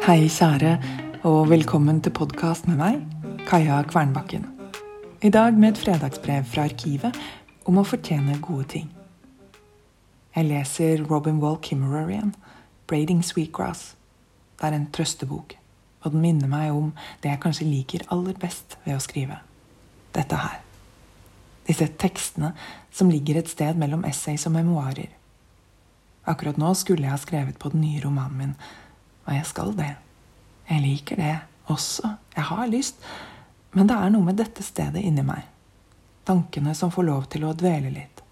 Hei, kjære, og velkommen til podkast med meg, Kaja Kvernbakken. I dag med et fredagsbrev fra Arkivet om å fortjene gode ting. Jeg leser Robin Wall Kimmerer 'Braiding Sweetgrass'. Det er en trøstebok, og den minner meg om det jeg kanskje liker aller best ved å skrive. Dette her. Disse tekstene som ligger et sted mellom essays og memoarer. Akkurat nå skulle jeg ha skrevet på den nye romanen min, og jeg skal det. Jeg liker det også. Jeg har lyst. Men det er noe med dette stedet inni meg. Tankene som får lov til å dvele litt.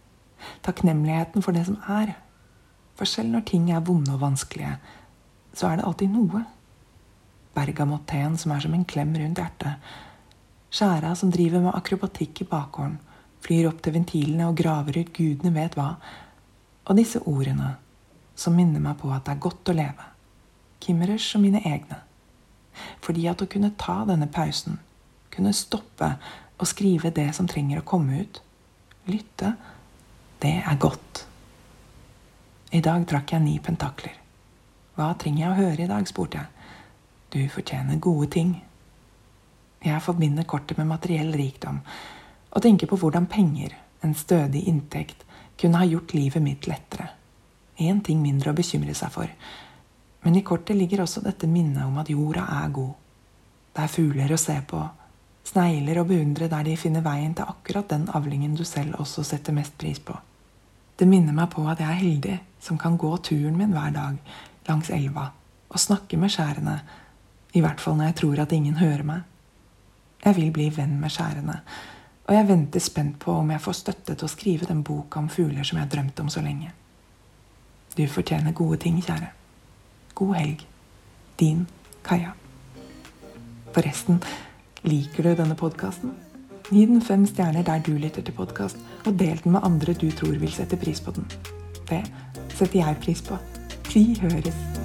Takknemligheten for det som er. For selv når ting er vonde og vanskelige, så er det alltid noe. Bergamotteen som er som en klem rundt hjertet. Skjæra som driver med akrobatikk i bakgården. Flyr opp til ventilene og graver ut gudene vet hva. Og disse ordene som minner meg på at det er godt å leve. Kimmerers og mine egne. Fordi at å kunne ta denne pausen, kunne stoppe og skrive det som trenger å komme ut, lytte, det er godt. I dag drakk jeg ni pentakler. Hva trenger jeg å høre i dag, spurte jeg. Du fortjener gode ting. Jeg forbinder kortet med materiell rikdom og tenker på hvordan penger, en stødig inntekt, kunne ha gjort livet mitt lettere. Én ting mindre å bekymre seg for men i kortet ligger også dette minnet om at jorda er god. Det er fugler å se på, snegler å beundre der de finner veien til akkurat den avlingen du selv også setter mest pris på. Det minner meg på at jeg er heldig som kan gå turen min hver dag langs elva og snakke med skjærene, i hvert fall når jeg tror at ingen hører meg. Jeg vil bli venn med skjærene, og jeg venter spent på om jeg får støtte til å skrive den boka om fugler som jeg har drømt om så lenge. Du fortjener gode ting, kjære. God helg. Din Kaja. Forresten, liker du denne podkasten? Gi den fem stjerner der du lytter til podkast, og del den med andre du tror vil sette pris på den. Det setter jeg pris på. Vi høres.